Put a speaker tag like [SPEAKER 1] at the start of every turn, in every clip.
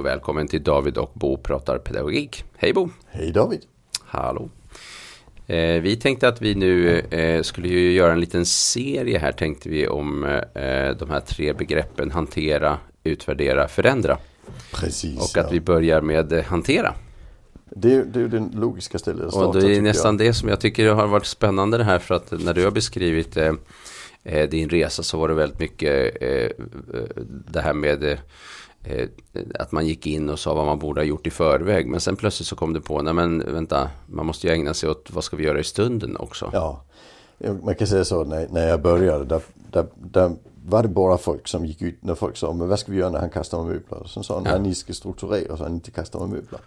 [SPEAKER 1] och välkommen till David och Bo pratar pedagogik. Hej Bo!
[SPEAKER 2] Hej David!
[SPEAKER 1] Hallå! Eh, vi tänkte att vi nu eh, skulle ju göra en liten serie här tänkte vi om eh, de här tre begreppen hantera, utvärdera, förändra.
[SPEAKER 2] Precis.
[SPEAKER 1] Och att ja. vi börjar med hantera.
[SPEAKER 2] Det är, det är den logiska stället att
[SPEAKER 1] starta. Och det är nästan jag. det som jag tycker har varit spännande det här för att när du har beskrivit din resa så var det väldigt mycket det här med att man gick in och sa vad man borde ha gjort i förväg. Men sen plötsligt så kom det på, nej men vänta, man måste ju ägna sig åt vad ska vi göra i stunden också.
[SPEAKER 2] Ja, man kan säga så när, när jag började, där, där, där var det bara folk som gick ut när folk sa, men vad ska vi göra när han kastar med möbler? Så sa han, ja. ni ska strukturera så han inte kastar med möbler.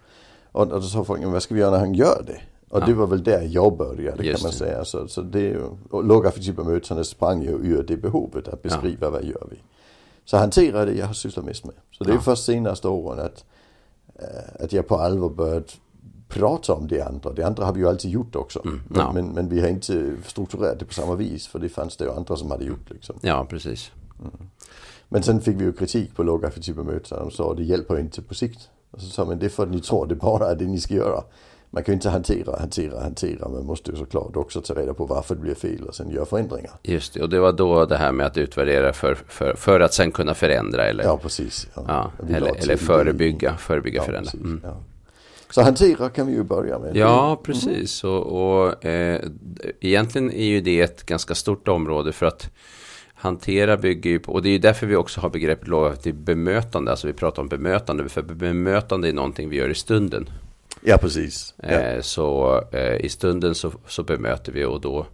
[SPEAKER 2] Och, och då sa folk, men vad ska vi göra när han gör det? Och ja. det var väl där jag började Just kan man det. säga. Så, så det, och lågaffektiva sprang ju ur det behovet att beskriva ja. vad gör vi. Så hantera det jag har sysslat mest med. Så det är ja. först senaste åren att, äh, att jag på allvar börjat prata om det andra. Det andra har vi ju alltid gjort också. Mm, ja. men, men, vi har inte strukturerat det på samma vis för det fanns det ju andra som hade gjort. Liksom.
[SPEAKER 1] Ja, precis.
[SPEAKER 2] Mm. Men sen fick vi ju kritik på lågaffektiva möten. De sa det hjälper inte på sikt. Och så sa man det är för att ni tror det bara är det ni ska göra man kan ju inte hantera, hantera, hantera. Man måste ju såklart också ta reda på varför det blir fel och sen göra förändringar.
[SPEAKER 1] Just det, och det var då det här med att utvärdera för, för, för att sen kunna förändra eller,
[SPEAKER 2] ja, precis, ja.
[SPEAKER 1] Ja, eller, eller förebygga, förebygga ja, förändra.
[SPEAKER 2] Precis, mm. Så hantera kan vi ju börja med.
[SPEAKER 1] Ja, mm. precis. Mm. Och, och eh, egentligen är ju det ett ganska stort område för att hantera bygger ju på, och det är ju därför vi också har begreppet lågaktivt bemötande, alltså vi pratar om bemötande, för bemötande är någonting vi gör i stunden.
[SPEAKER 2] Ja, precis. Ja.
[SPEAKER 1] Eh, så eh, i stunden så, så bemöter vi och då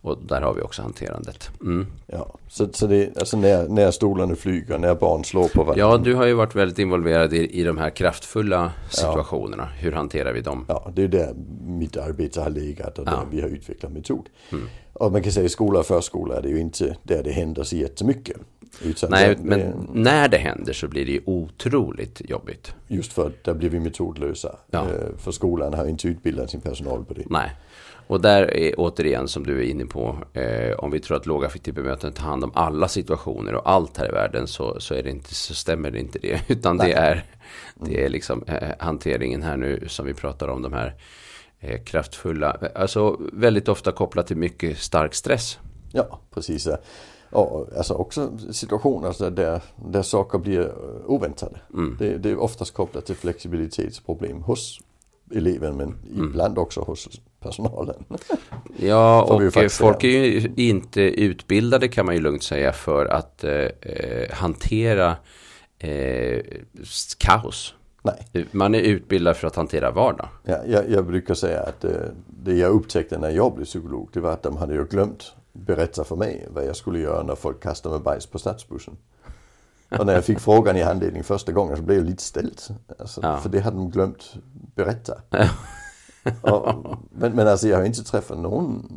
[SPEAKER 1] och där har vi också hanterandet. Mm.
[SPEAKER 2] Ja, så, så det alltså när, när stolarna flyger, när barn slår på varandra.
[SPEAKER 1] Ja, du har ju varit väldigt involverad i, i de här kraftfulla situationerna. Ja. Hur hanterar vi dem?
[SPEAKER 2] Ja, det är där mitt arbete har legat och där vi har utvecklat metod. Mm. Och man kan säga i skola och förskola är det ju inte där det händer så jättemycket.
[SPEAKER 1] Nej, det, men det, när det händer så blir det ju otroligt jobbigt.
[SPEAKER 2] Just för att där blir vi metodlösa. Ja. Eh, för skolan har inte utbildat sin personal på det.
[SPEAKER 1] Nej. Och där är återigen som du är inne på, eh, om vi tror att lågaffektivt bemötande tar hand om alla situationer och allt här i världen så, så, är det inte, så stämmer det inte det. Utan Nej. det är, det är liksom eh, hanteringen här nu som vi pratar om, de här eh, kraftfulla, alltså väldigt ofta kopplat till mycket stark stress.
[SPEAKER 2] Ja, precis. Och alltså också situationer där, där saker blir oväntade. Mm. Det, det, är oftast kopplat till flexibilitetsproblem hos eleven men mm. ibland också hos personalen.
[SPEAKER 1] Ja, och folk är ju inte utbildade kan man ju lugnt säga för att eh, eh hantera eh, kaos. Nej. Man är utbildad för att hantera vardag.
[SPEAKER 2] Ja, jag, jag brukar säga att eh, det jag upptäckte när jag blev psykolog det var att de hade ju glömt berätta för mig vad jag skulle göra när folk kastade med bajs på stadsbussen. Och när jag fick frågan i handledning första gången så blev jag lite ställd. Alltså, ja. För det hade de glömt berätta. och, men, men alltså jag har inte träffat någon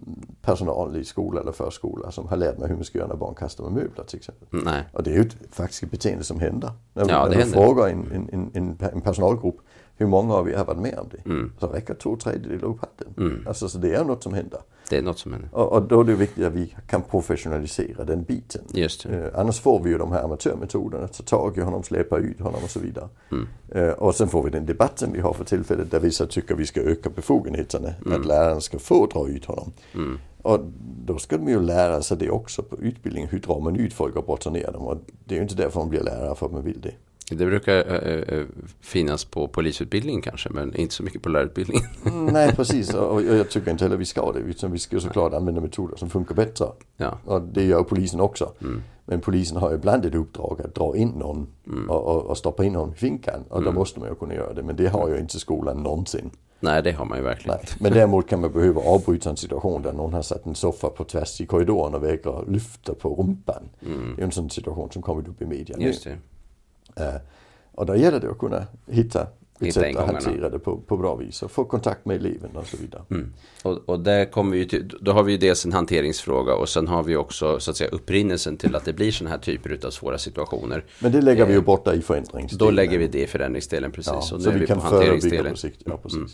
[SPEAKER 2] personal i skola eller förskola som har lärt mig hur man ska göra när barn kastar med möbler till exempel.
[SPEAKER 1] Nej.
[SPEAKER 2] Och det är ju ett faktiskt beteende som händer. När, ja, när du frågar en, en, en, en personalgrupp hur många av er har varit med om det? Mm. Så räcker två tredjedelar upp handen. Mm. Alltså så det är något som händer.
[SPEAKER 1] Det är något som händer.
[SPEAKER 2] Och, och, då är det viktigt att vi kan professionalisera den biten.
[SPEAKER 1] Just
[SPEAKER 2] eh, annars får vi ju de här amatörmetoderna, ta tag i honom, släppa ut honom och så vidare. Mm. Eh, och sen får vi den debatten vi har för tillfället där vissa tycker vi ska öka befogenheterna. Mm. Att läraren ska få dra ut honom. Mm. Och då ska de ju lära sig det också på utbildningen. Hur drar man ut folk och brottar ner dem? Och det är ju inte därför man blir lärare för att man vill det.
[SPEAKER 1] Det brukar äh, finnas på polisutbildningen kanske, men inte så mycket på lärarutbildningen.
[SPEAKER 2] Mm, nej, precis. Och, jag tycker inte heller vi ska det. Utan vi ska såklart använda metoder som funkar bättre. Ja. Och det gör polisen också. Mm. Men polisen har ibland ett uppdrag att dra in någon mm. och, och, och, stoppa in honom i finkan. Och då mm. måste man ju kunna göra det. Men det har ju inte skolan någonsin.
[SPEAKER 1] Nej, det har man ju verkligen
[SPEAKER 2] Nej. Men däremot kan man behöva avbryta en situation där någon har satt en soffa på tvärs i korridoren och vägrar lyfta på rumpan. Mm. Det är en sån situation som kommit upp i media
[SPEAKER 1] Just det.
[SPEAKER 2] Uh, och då gäller det att kunna hitta ett sätt att hantera det på, på bra vis och få kontakt med eleven och så vidare.
[SPEAKER 1] Mm. Och, och där kommer vi till, då har vi ju dels en hanteringsfråga och sen har vi också så att säga upprinnelsen till att det blir sådana här typer av svåra situationer.
[SPEAKER 2] Men det lägger vi ju eh, borta i förändringsdelen.
[SPEAKER 1] Då lägger vi det i förändringsdelen precis. Ja,
[SPEAKER 2] och nu så är vi, vi kan på hanteringsdelen. På sikt. Ja, precis. Mm.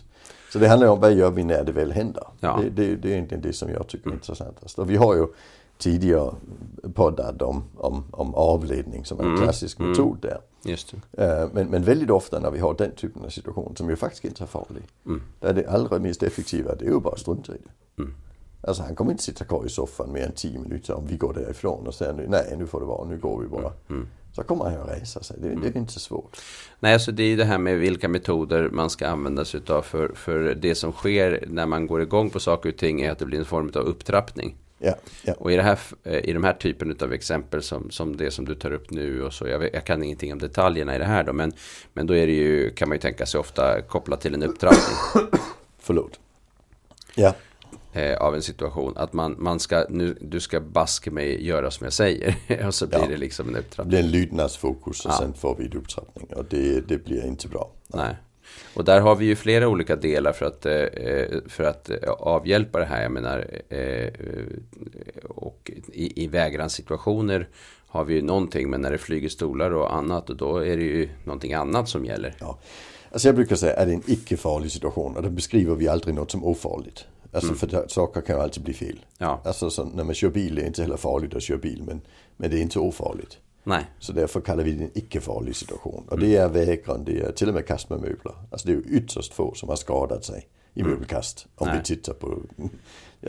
[SPEAKER 2] Så det handlar om vad gör vi när det väl händer. Ja. Det, det, det, är egentligen det som jag tycker är mm. intressantast. Och vi har ju tidigare poddat om, om, om avledning som är en klassisk metod där. Eh, Men, men väldigt ofta när vi har den typen av situation som ju faktiskt inte är farlig. Där det allra mest effektiva det är ju bara att strunta i det. Alltså han kommer inte sitta kvar i soffan mer än 10 minuter om vi går därifrån och säger nu, nej nu får det vara, nu går vi bara. Så kommer han att resa sig, det, det är inte så svårt.
[SPEAKER 1] Nej, alltså det är ju det här med vilka metoder man ska använda sig utav. För, för det som sker när man går igång på saker och ting är att det blir en form av upptrappning.
[SPEAKER 2] Ja, ja.
[SPEAKER 1] Och i, det här, eh, i de här typen av exempel som, som det som du tar upp nu och så, jag, vet, jag kan ingenting om detaljerna i det här då, men, men då är det ju, kan man ju tänka sig ofta kopplat till en upptrappning
[SPEAKER 2] Förlåt. Ja,
[SPEAKER 1] eh, av en situation. Att man, man ska, nu, du ska baske mig göra som jag säger. och så blir
[SPEAKER 2] Ja.
[SPEAKER 1] det liksom en
[SPEAKER 2] det
[SPEAKER 1] upptrappning.
[SPEAKER 2] blir en lydnadsfokus och sen får vi en upptrappning och det, det blir inte bra.
[SPEAKER 1] Nej. Och där har vi ju flera olika delar för att, eh, för att eh, avhjälpa det här. Jag menar, eh, och i, i vägranssituationer har vi ju någonting, men när det flyger stolar och annat, då är det ju någonting annat som gäller.
[SPEAKER 2] Ja. Alltså jag brukar säga att det är en icke-farlig situation och då beskriver vi aldrig något som ofarligt. Alltså för det- saker kan ju alltid bli fel.
[SPEAKER 1] Ja.
[SPEAKER 2] Alltså så när man kör bil det är inte heller farligt att köra bil men, men det är inte ofarligt.
[SPEAKER 1] Nej,
[SPEAKER 2] Så därför kallar vi det en icke-farlig situation. Och det är vägran, det är till och med kast med möbler. Alltså det är ju ytterst få som har skadat sig i möbelkast. Om
[SPEAKER 1] Nej.
[SPEAKER 2] vi tittar på,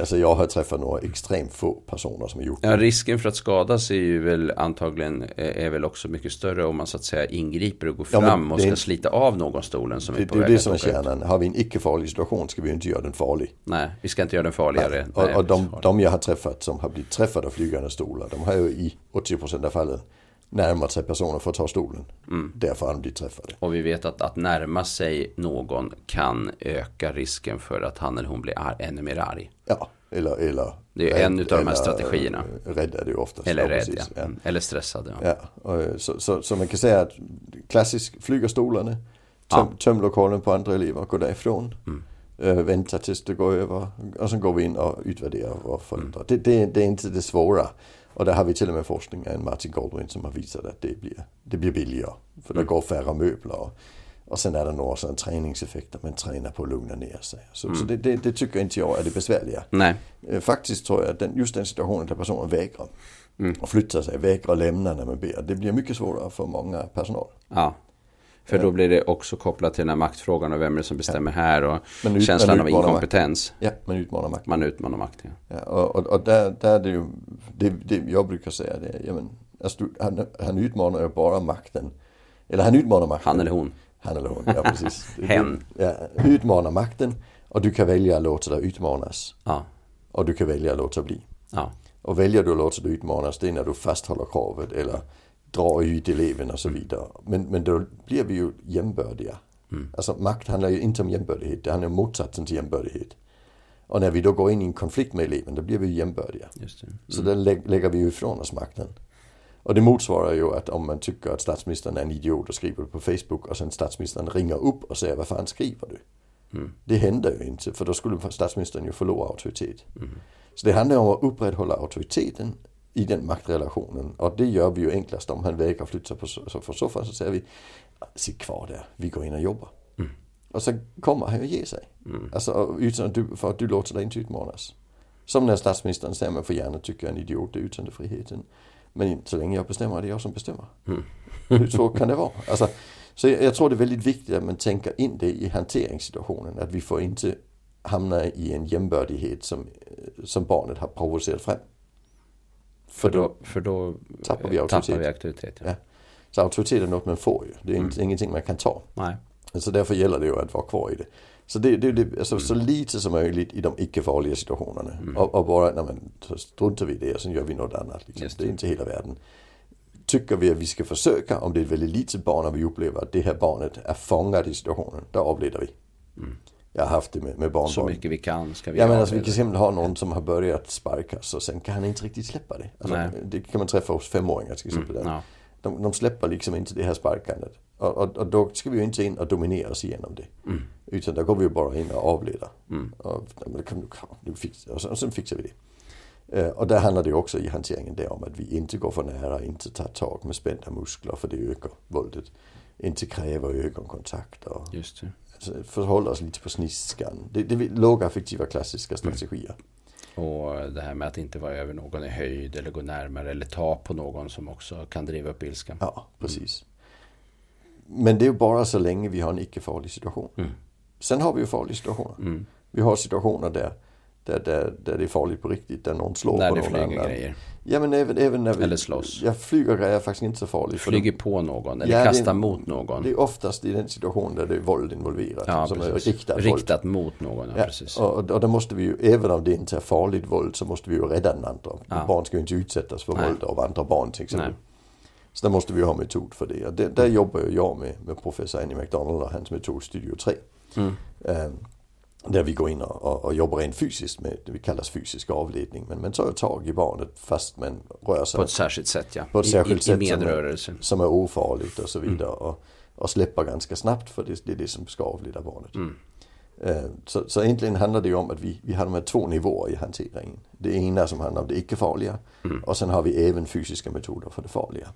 [SPEAKER 2] alltså jag har träffat några extremt få personer som har gjort det.
[SPEAKER 1] Ja, risken för att skadas är ju väl antagligen eh, är väl också mycket större om man så att säga ingriper och går
[SPEAKER 2] Ja,
[SPEAKER 1] fram och
[SPEAKER 2] det är
[SPEAKER 1] ska
[SPEAKER 2] en-
[SPEAKER 1] slita av någon stolen som
[SPEAKER 2] Det,
[SPEAKER 1] är på
[SPEAKER 2] det är
[SPEAKER 1] väg
[SPEAKER 2] det
[SPEAKER 1] att
[SPEAKER 2] som är kärnan. Har vi en icke-farlig situation ska vi inte göra den farlig.
[SPEAKER 1] Nej, vi ska inte göra den farligare.
[SPEAKER 2] Och,
[SPEAKER 1] Nej,
[SPEAKER 2] och de,
[SPEAKER 1] farlig.
[SPEAKER 2] de jag har träffat som har blivit träffade av flygande stolar, de har ju i 80% av fallen närmat sig personer för att ta stolen.
[SPEAKER 1] Mm.
[SPEAKER 2] Därför har de blivit träffade.
[SPEAKER 1] Och vi vet att, att närma sig någon kan öka risken för att han eller hon blir ar- ännu mer arg.
[SPEAKER 2] Ja, eller, eller
[SPEAKER 1] Det är en utav de här strategierna.
[SPEAKER 2] Rädd är det ju oftast.
[SPEAKER 1] Eller
[SPEAKER 2] Ja,
[SPEAKER 1] rädd,
[SPEAKER 2] precis,
[SPEAKER 1] ja. Mm. Eller stressad, ja.
[SPEAKER 2] Ja, och, så, så, så man kan säga att klassisk flyga stolarna, töm, töm lokalen på andra elever, gå därifrån.
[SPEAKER 1] Mm.
[SPEAKER 2] Eh, vänta tills det går över och sen går vi in och utvärderar våra föräldrar.
[SPEAKER 1] Mm.
[SPEAKER 2] Det, det, det är inte det svåra. Och där har vi till och med forskning av Martin Goldwyn som har visat att det blir, det blir billigare. För
[SPEAKER 1] Mm.
[SPEAKER 2] det går färre möbler. Och, och sen är det några sådana träningseffekter, man tränar på att lugna ner sig. Så,
[SPEAKER 1] Mm.
[SPEAKER 2] så det, det, det tycker inte jag är det besvärliga.
[SPEAKER 1] Nej,
[SPEAKER 2] Eh, Faktiskt tror jag att den, just den situationen där personen vägrar
[SPEAKER 1] Mm.
[SPEAKER 2] och flyttar sig, vägrar lämna när man ber. Det blir mycket svårare för många personal.
[SPEAKER 1] ja. För då blir det också kopplat till den här maktfrågan och vem är det som bestämmer här och
[SPEAKER 2] ut-
[SPEAKER 1] känslan av inkompetens.
[SPEAKER 2] Ja, man utmanar makten.
[SPEAKER 1] Man utmanar makt, ja.
[SPEAKER 2] Ja, och, och, och där, där är det ju, det, det jag brukar säga det ja, men, alltså, han, han utmanar ju bara makten. Eller han utmanar makten.
[SPEAKER 1] Han eller hon.
[SPEAKER 2] Han eller hon, ja precis.
[SPEAKER 1] Hen.
[SPEAKER 2] Ja, utmanar makten och du kan välja att låta dig utmanas.
[SPEAKER 1] Ja,
[SPEAKER 2] Och du kan välja att låta bli.
[SPEAKER 1] ja.
[SPEAKER 2] Och väljer du att låta dig utmanas, det är när du fasthåller kravet eller drar ut eleven och så vidare. Men, men då blir vi ju jämbördiga. Alltså makt handlar ju inte om jämbördighet, det handlar om motsatsen till jämbördighet. Och när vi då går in i en konflikt med eleven, då blir vi ju jämbördiga.
[SPEAKER 1] Det.
[SPEAKER 2] Så då lä- lägger vi ju ifrån oss makten. Och det motsvarar ju att om man tycker att statsministern är en idiot och skriver det på Facebook och sen statsministern ringer upp och säger vad fan skriver du? Det händer ju inte för då skulle statsministern ju förlora auktoritet. Så det handlar om att upprätthålla auktoriteten i den maktrelationen och det gör vi ju enklast om han vägrar flytta på så från soffan så säger vi sitt kvar där, vi går in och jobbar. Och så kommer han ju ge sig. Alltså utan att du, för att du låter dig inte utmanas. Som när statsministern säger man får gärna tycka en idiot är yttrandefriheten. Men så länge jag bestämmer är det jag som bestämmer. Hur svårt kan det vara? Alltså, så jag, jag tror det är väldigt viktigt att man tänker in det i hanteringssituationen. Att vi får inte hamna i en jämbördighet som, som barnet har provocerat fram.
[SPEAKER 1] För då, för då
[SPEAKER 2] Tappar vi
[SPEAKER 1] eh,
[SPEAKER 2] auktoritet.
[SPEAKER 1] tappar vi auktoritet. Ja.
[SPEAKER 2] Ja. Så auktoritet är något man får ju. Det är inte, ingenting man kan ta.
[SPEAKER 1] Nej.
[SPEAKER 2] Så därför gäller det ju att vara kvar i det. Så det, det, det alltså, så lite som möjligt i de icke-farliga situationerna. Och, och bara, nej men struntar vi i det och sen gör vi något annat. Liksom. Det är inte hela världen. Tycker vi att vi ska försöka, om det är ett väldigt litet barn och vi upplever att det här barnet är fångat i situationen, då avleder vi. Jag har haft det med, med barnbarn.
[SPEAKER 1] Så mycket vi kan ska vi
[SPEAKER 2] Ja men
[SPEAKER 1] ha
[SPEAKER 2] alltså vi kan exempel ha någon som har börjat sparkas och sen kan han inte riktigt släppa det. Alltså, det kan man träffa hos femåringar till exempel. där.
[SPEAKER 1] ja.
[SPEAKER 2] De, de släpper liksom inte det här sparkandet. Och, och, och då ska vi ju inte in och dominera oss igenom det. Utan då går vi ju bara in och avleder. Och, kan, ja, nu fix, och, sen, och sen fixar vi det. Eh, och där handlar det också i hanteringen där om att vi inte går för nära, inte tar tag med spända muskler för det ökar våldet. Inte kräver ögonkontakt och
[SPEAKER 1] Just det.
[SPEAKER 2] Förhålla oss lite på sniskan. Det, det är lågaffektiva klassiska strategier.
[SPEAKER 1] Och det här med att inte vara över någon i höjd eller gå närmare eller ta på någon som också kan driva upp ilskan.
[SPEAKER 2] Ja, precis. Mm. Men det är ju bara så länge vi har en icke-farlig situation. Mm. Sen har vi ju farliga situationer. Mm. Vi har situationer där där, där, där det är farligt på riktigt, där någon slår
[SPEAKER 1] när
[SPEAKER 2] på
[SPEAKER 1] någon annan.
[SPEAKER 2] annan.
[SPEAKER 1] grejer.
[SPEAKER 2] Ja men även, även när vi...
[SPEAKER 1] Eller slåss.
[SPEAKER 2] Ja, flygergrejer är faktiskt inte så farligt. för
[SPEAKER 1] Flyger på någon eller
[SPEAKER 2] Ja, det-
[SPEAKER 1] kastar mot någon.
[SPEAKER 2] Det är oftast i den situation där det är våld involverat.
[SPEAKER 1] ja,
[SPEAKER 2] som är
[SPEAKER 1] precis.
[SPEAKER 2] riktat, våld.
[SPEAKER 1] Riktat mot någon, ja,
[SPEAKER 2] Ja,
[SPEAKER 1] precis.
[SPEAKER 2] och, och då måste vi ju, även om det inte är farligt våld, så måste vi ju rädda den andra.
[SPEAKER 1] Ja.
[SPEAKER 2] Barn ska ju inte utsättas för
[SPEAKER 1] Nej.
[SPEAKER 2] våld av andra barn till exempel.
[SPEAKER 1] Nej.
[SPEAKER 2] Så där måste vi ju ha metod för det. Och det, där jobbar jag med, med professor Annie McDonald och hans metod Studio 3.
[SPEAKER 1] Mm.
[SPEAKER 2] Eh, där vi går in och, och, och jobbar rent fysiskt med det vi kallas fysisk avledning. Men man tar tag i barnet fast man rör sig
[SPEAKER 1] På ett särskilt sätt, ja.
[SPEAKER 2] på ett
[SPEAKER 1] I-
[SPEAKER 2] särskilt
[SPEAKER 1] I,
[SPEAKER 2] sätt
[SPEAKER 1] i
[SPEAKER 2] som är- som är ofarligt och så
[SPEAKER 1] Mm.
[SPEAKER 2] vidare. Och, och släpper ganska snabbt för det, det är det som ska avleda barnet.
[SPEAKER 1] Mm.
[SPEAKER 2] Eh, Så, så egentligen handlar det ju om att vi, vi har de här två nivåer i hanteringen. Det ena som handlar om det icke-farliga
[SPEAKER 1] Mm.
[SPEAKER 2] och sen har vi även fysiska metoder för det farliga.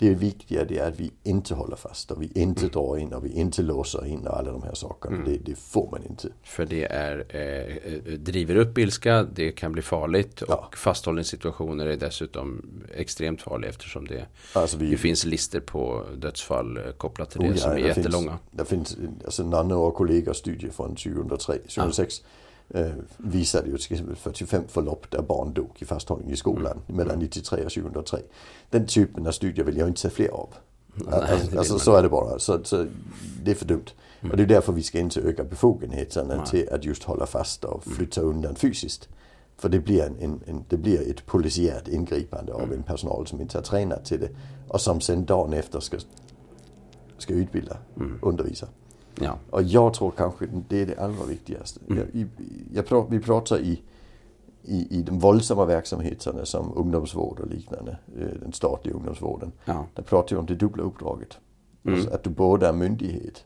[SPEAKER 2] Det viktiga det är att vi inte håller fast och vi inte
[SPEAKER 1] Mm.
[SPEAKER 2] drar in och vi inte låser in och alla de här sakerna. Det, det får man inte.
[SPEAKER 1] För det är, eh, eh, driver upp ilska, det kan bli farligt
[SPEAKER 2] Ja.
[SPEAKER 1] och fasthållningssituationer är dessutom extremt farliga eftersom det,
[SPEAKER 2] Alltså vi,
[SPEAKER 1] det finns lister på dödsfall eh, kopplat till det
[SPEAKER 2] Oh ja,
[SPEAKER 1] som är
[SPEAKER 2] det finns-
[SPEAKER 1] jättelånga.
[SPEAKER 2] Det finns, alltså Nanne och kollegor studie från 2003, 2006 eh, visade ju till exempel 45 förlopp där barn dog i fasthållning i skolan
[SPEAKER 1] Mm.
[SPEAKER 2] mellan 93 och 2003. Den typen av studier vill jag inte se fler av.
[SPEAKER 1] Nej,
[SPEAKER 2] alltså, alltså så är det bara. Så, så det är för dumt. Och det är därför vi ska inte öka befogenheterna
[SPEAKER 1] Nej.
[SPEAKER 2] till att just hålla fast och flytta undan fysiskt. För det blir, en, en, det blir ett polisiärt ingripande av en personal som inte har tränat till det. Och som sen dagen efter ska, ska utbilda, undervisa.
[SPEAKER 1] Ja.
[SPEAKER 2] Och jag tror kanske det är det allra viktigaste. Jag, i, jag, pra- vi pratar i, i, i de våldsamma verksamheterna som ungdomsvård och liknande, eh, den statliga ungdomsvården.
[SPEAKER 1] Ja.
[SPEAKER 2] Där pratar vi om det dubbla uppdraget.
[SPEAKER 1] Mm.
[SPEAKER 2] Alltså att du både är myndighet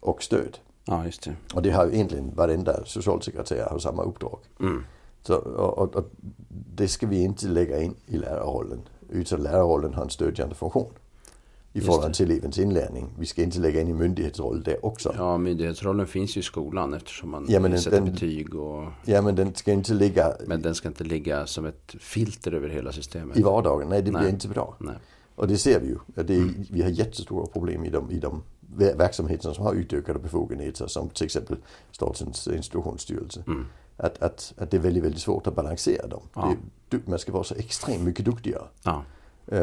[SPEAKER 2] och stöd.
[SPEAKER 1] ja, just det.
[SPEAKER 2] Och det har ju egentligen varenda socialsekreterare har samma uppdrag.
[SPEAKER 1] Mm.
[SPEAKER 2] Så, och, och det ska vi inte lägga in i lärarrollen. Utan lärarrollen har en stödjande funktion. I förhållande till elevens inlärning. Vi ska inte lägga in i myndighetsroll det också.
[SPEAKER 1] Ja, myndighetsrollen finns ju i skolan eftersom man
[SPEAKER 2] Ja, men
[SPEAKER 1] sätter
[SPEAKER 2] den-
[SPEAKER 1] betyg och
[SPEAKER 2] Ja men den ska inte ligga
[SPEAKER 1] men den ska inte ligga som ett filter över hela systemet.
[SPEAKER 2] i vardagen. Nej det blir
[SPEAKER 1] Nej.
[SPEAKER 2] inte bra.
[SPEAKER 1] Nej.
[SPEAKER 2] Och det ser vi ju. Det är, Vi har jättestora problem i de, i de ver- verksamheter som har utökade befogenheter som till exempel Statens institutionsstyrelse. Att, att, att det är väldigt, väldigt svårt att balansera dem.
[SPEAKER 1] Ja.
[SPEAKER 2] Det, man ska vara så extremt mycket duktigare.
[SPEAKER 1] Ja.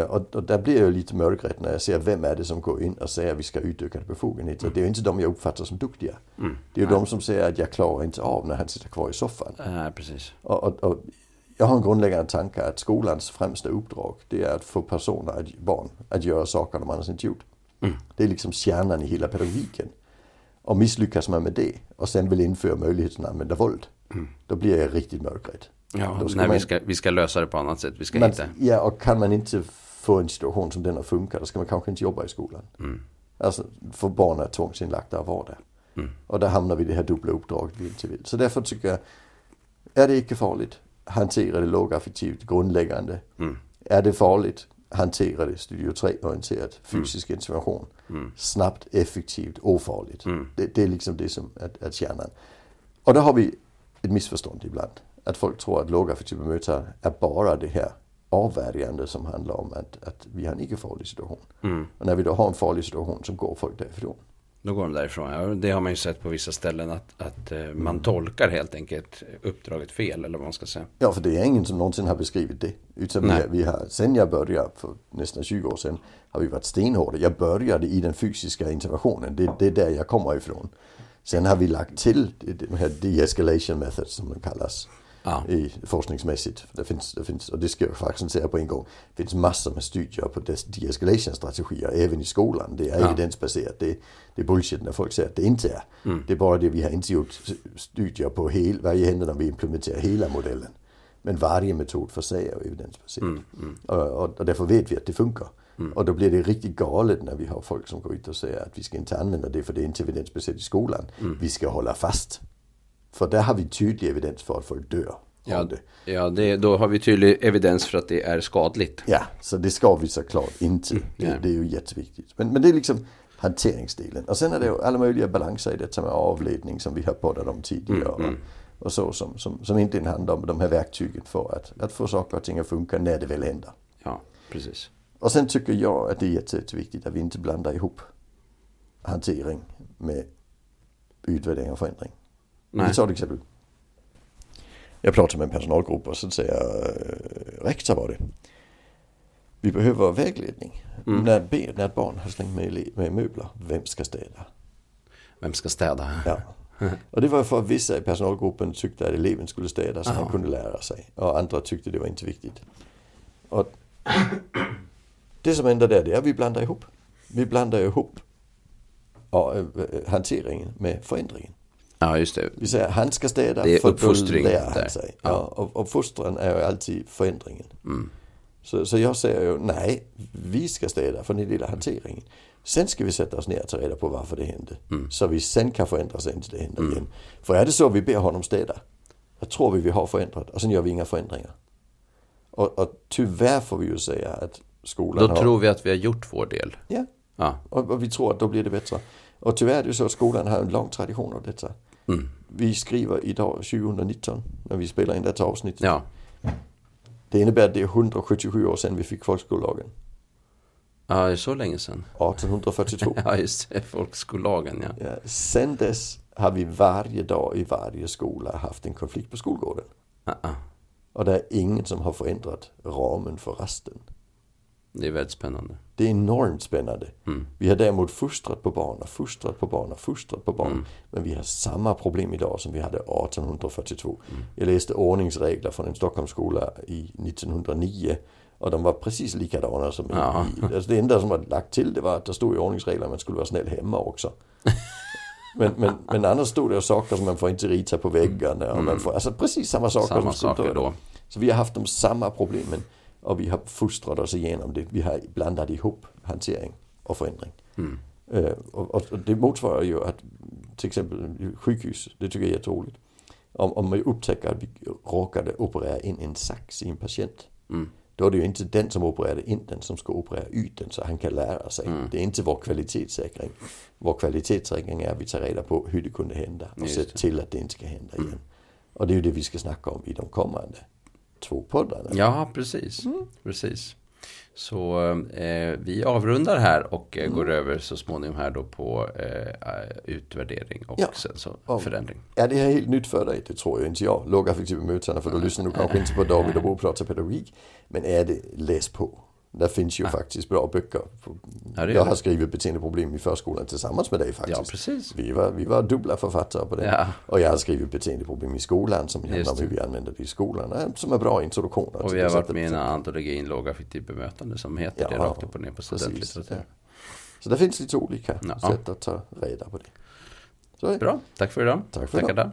[SPEAKER 2] Och, och där blir jag lite mörkrädd när jag ser vem är det som går in och säger att vi ska ha utökade befogenheter. Det är ju inte de jag uppfattar som duktiga. Det är ju de som säger att jag klarar inte av när han sitter kvar i soffan.
[SPEAKER 1] Nej, precis.
[SPEAKER 2] Och, och, och jag har en grundläggande tanke att skolans främsta uppdrag det är att få personer, att, barn, att göra saker de annars inte gjort. Det är liksom kärnan i hela pedagogiken. Och misslyckas man med det och sen vill införa möjligheten att använda våld. Då blir jag riktigt mörkrädd.
[SPEAKER 1] Ja, nej,
[SPEAKER 2] man-
[SPEAKER 1] vi, ska, vi ska lösa det på annat sätt. Vi ska
[SPEAKER 2] Men,
[SPEAKER 1] hitta.
[SPEAKER 2] ja, och kan man inte få en situation som denna funkar, då ska man kanske inte jobba i skolan.
[SPEAKER 1] Mm.
[SPEAKER 2] Alltså, för barn är tvångsinlagda att vara där.
[SPEAKER 1] Mm.
[SPEAKER 2] Och där hamnar vi i det här dubbla uppdraget vi inte vill. Så därför tycker jag, är det icke farligt, hantera det lågaffektivt, grundläggande.
[SPEAKER 1] Mm.
[SPEAKER 2] Är det farligt, hantera det Studio 3-orienterat, fysisk intervention. Snabbt, effektivt, ofarligt.
[SPEAKER 1] Mm.
[SPEAKER 2] Det, det är liksom det som är, är kärnan. Och där har vi ett missförstånd ibland. Att folk tror att lågaffektiv bemötande är bara det här avvärjande som handlar om att, att vi har en icke-farlig situation.
[SPEAKER 1] Mm.
[SPEAKER 2] Och när vi då har en farlig situation så går folk därifrån.
[SPEAKER 1] Då går de därifrån. Ja, det har man ju sett på vissa ställen att, att eh, man tolkar helt enkelt uppdraget fel eller vad man ska säga.
[SPEAKER 2] Ja, för det är ingen som någonsin har beskrivit det. Utan vi,
[SPEAKER 1] Nej.
[SPEAKER 2] vi har, sen jag började för nästan 20 år sedan, har vi varit stenhårda. Jag började i den fysiska interventionen. Det, det är där jag kommer ifrån. Sen har vi lagt till de här de-escalation methods som de kallas.
[SPEAKER 1] Ja.
[SPEAKER 2] I, forskningsmässigt. Det finns, det finns, och det ska jag faktiskt säga på en gång. Det finns massor med studier på des- de-escalation strategier även i skolan. Det är
[SPEAKER 1] Ja.
[SPEAKER 2] evidensbaserat. Det, det är bullshit när folk säger att det inte är. Det är bara det vi har inte gjort studier på hel, varje händelse när vi implementerar hela modellen. Men varje metod för sig är evidensbaserad. Och, och, och därför vet vi att det funkar. Och då blir det riktigt galet när vi har folk som går ut och säger att vi ska inte använda det för det är inte evidensbaserat i skolan. Vi ska hålla fast. För där har vi tydlig evidens för att folk dör
[SPEAKER 1] Ja,
[SPEAKER 2] det.
[SPEAKER 1] ja det, då har vi tydlig evidens för att det är skadligt.
[SPEAKER 2] Ja, så det ska vi såklart inte. Det,
[SPEAKER 1] nej.
[SPEAKER 2] det är ju jätteviktigt. Men, men det är liksom hanteringsdelen. Och sen är det ju alla möjliga balanser i detta med avledning som vi har poddat om tidigare. Och, och så som, som, som inte handlar om de här verktygen för att, att få saker och ting att funka när det väl händer.
[SPEAKER 1] Ja, precis.
[SPEAKER 2] Och sen tycker jag att det är jätteviktigt att vi inte blandar ihop hantering med utvärdering och förändring.
[SPEAKER 1] Nej.
[SPEAKER 2] Ett exempel. Jag pratar med en personalgrupp och så säger jag, eh, rektor var det. Vi behöver vägledning.
[SPEAKER 1] Mm.
[SPEAKER 2] När, be- när ett barn har slängt med, med möbler, vem ska städa?
[SPEAKER 1] Vem ska städa?
[SPEAKER 2] Ja. Och det var för att vissa i personalgruppen tyckte att eleven skulle städa så han kunde lära sig. Och andra tyckte det var inte viktigt. Och det som händer där det är att vi blandar ihop. Vi blandar ihop ja, eh, hanteringen med förändringen.
[SPEAKER 1] Ja, just det.
[SPEAKER 2] Vi säger han ska städa
[SPEAKER 1] Det är
[SPEAKER 2] för då lär han sig.
[SPEAKER 1] Ja.
[SPEAKER 2] Ja. och, och fostran är ju alltid förändringen.
[SPEAKER 1] Mm.
[SPEAKER 2] Så, så jag säger ju nej, vi ska städa för den lilla hanteringen. Sen ska vi sätta oss ner och ta reda på varför det hände.
[SPEAKER 1] Mm.
[SPEAKER 2] Så vi sen kan förändra så inte det händer igen. För är det så vi ber honom städa, då tror vi vi har förändrat och sen gör vi inga förändringar. Och, och tyvärr får vi ju säga att skolan
[SPEAKER 1] Då
[SPEAKER 2] har...
[SPEAKER 1] tror vi att vi har gjort vår del.
[SPEAKER 2] Ja,
[SPEAKER 1] Ja.
[SPEAKER 2] och, och vi tror att då blir det bättre. Och tyvärr är det ju så att skolan har en lång tradition av detta.
[SPEAKER 1] Mm.
[SPEAKER 2] Vi skriver idag 2019 när vi spelar in detta avsnittet.
[SPEAKER 1] Ja.
[SPEAKER 2] Det innebär att det är 177 år sedan vi fick folkskollagen.
[SPEAKER 1] ja, det är så länge sedan.
[SPEAKER 2] 1842.
[SPEAKER 1] Ja, just det. Folkskollagen, ja.
[SPEAKER 2] Ja, sen dess har vi varje dag i varje skola haft en konflikt på skolgården.
[SPEAKER 1] Ah, ah.
[SPEAKER 2] Och det är ingen som har förändrat ramen för rasten.
[SPEAKER 1] Det är väldigt spännande.
[SPEAKER 2] Det är enormt spännande.
[SPEAKER 1] Mm.
[SPEAKER 2] Vi har däremot fostrat på barn och fostrat på barn och fostrat på barn.
[SPEAKER 1] Mm.
[SPEAKER 2] Men vi har samma problem idag som vi hade 1842.
[SPEAKER 1] Mm.
[SPEAKER 2] Jag läste ordningsregler från en Stockholmsskola i 1909. Och de var precis likadana som
[SPEAKER 1] Ja.
[SPEAKER 2] i alltså det enda som var lagt till det var att det stod i ordningsregler att man skulle vara snäll hemma också. Men, men, men annars stod det saker som man får inte rita på väggarna. Och man får, alltså precis samma saker.
[SPEAKER 1] Samma saker då.
[SPEAKER 2] Så vi har haft de samma problemen och vi har fostrat oss igenom det. Vi har blandat ihop hantering och förändring.
[SPEAKER 1] Mm.
[SPEAKER 2] Eh, och, och det motsvarar ju att till exempel sjukhus, det tycker jag är jätteroligt. Om, om man upptäcker att vi råkade operera in en sax i en patient.
[SPEAKER 1] Mm.
[SPEAKER 2] Då är det ju inte den som opererade in den som ska operera ut den så han kan lära sig.
[SPEAKER 1] Mm.
[SPEAKER 2] Det är inte vår kvalitetssäkring. Vår kvalitetssäkring är att vi tar reda på hur det kunde hända och ser till att det inte ska hända igen. Och det är ju det vi ska snacka om i de kommande två poddarna.
[SPEAKER 1] Ja, precis. precis. Så eh, vi avrundar här och eh, går över så småningom här då på eh, utvärdering och
[SPEAKER 2] Ja.
[SPEAKER 1] sen så
[SPEAKER 2] Ja.
[SPEAKER 1] förändring.
[SPEAKER 2] Är det här helt nytt för dig? Det tror jag inte jag. Lågaffektiva mötena för då lyssnar du kanske inte på David och Bo pratar pedagogik. Men är det, läs på. Där finns ju faktiskt bra böcker.
[SPEAKER 1] Ja, det
[SPEAKER 2] jag
[SPEAKER 1] det.
[SPEAKER 2] har skrivit beteendeproblem i förskolan tillsammans med dig faktiskt.
[SPEAKER 1] Ja, precis.
[SPEAKER 2] Vi var, vi var dubbla författare på det.
[SPEAKER 1] Ja.
[SPEAKER 2] Och jag har skrivit beteendeproblem i skolan som handlar om hur vi använder det i skolan. Som är bra introduktioner.
[SPEAKER 1] Och vi har
[SPEAKER 2] det
[SPEAKER 1] varit med i en antologin lågaffektivt bemötande som heter det
[SPEAKER 2] Ja,
[SPEAKER 1] rakt upp och ner på studentlitteratur.
[SPEAKER 2] Så det finns lite olika
[SPEAKER 1] Ja.
[SPEAKER 2] sätt att ta reda på det. Så det.
[SPEAKER 1] Bra, tack för idag.
[SPEAKER 2] Tack för
[SPEAKER 1] Tackar
[SPEAKER 2] idag.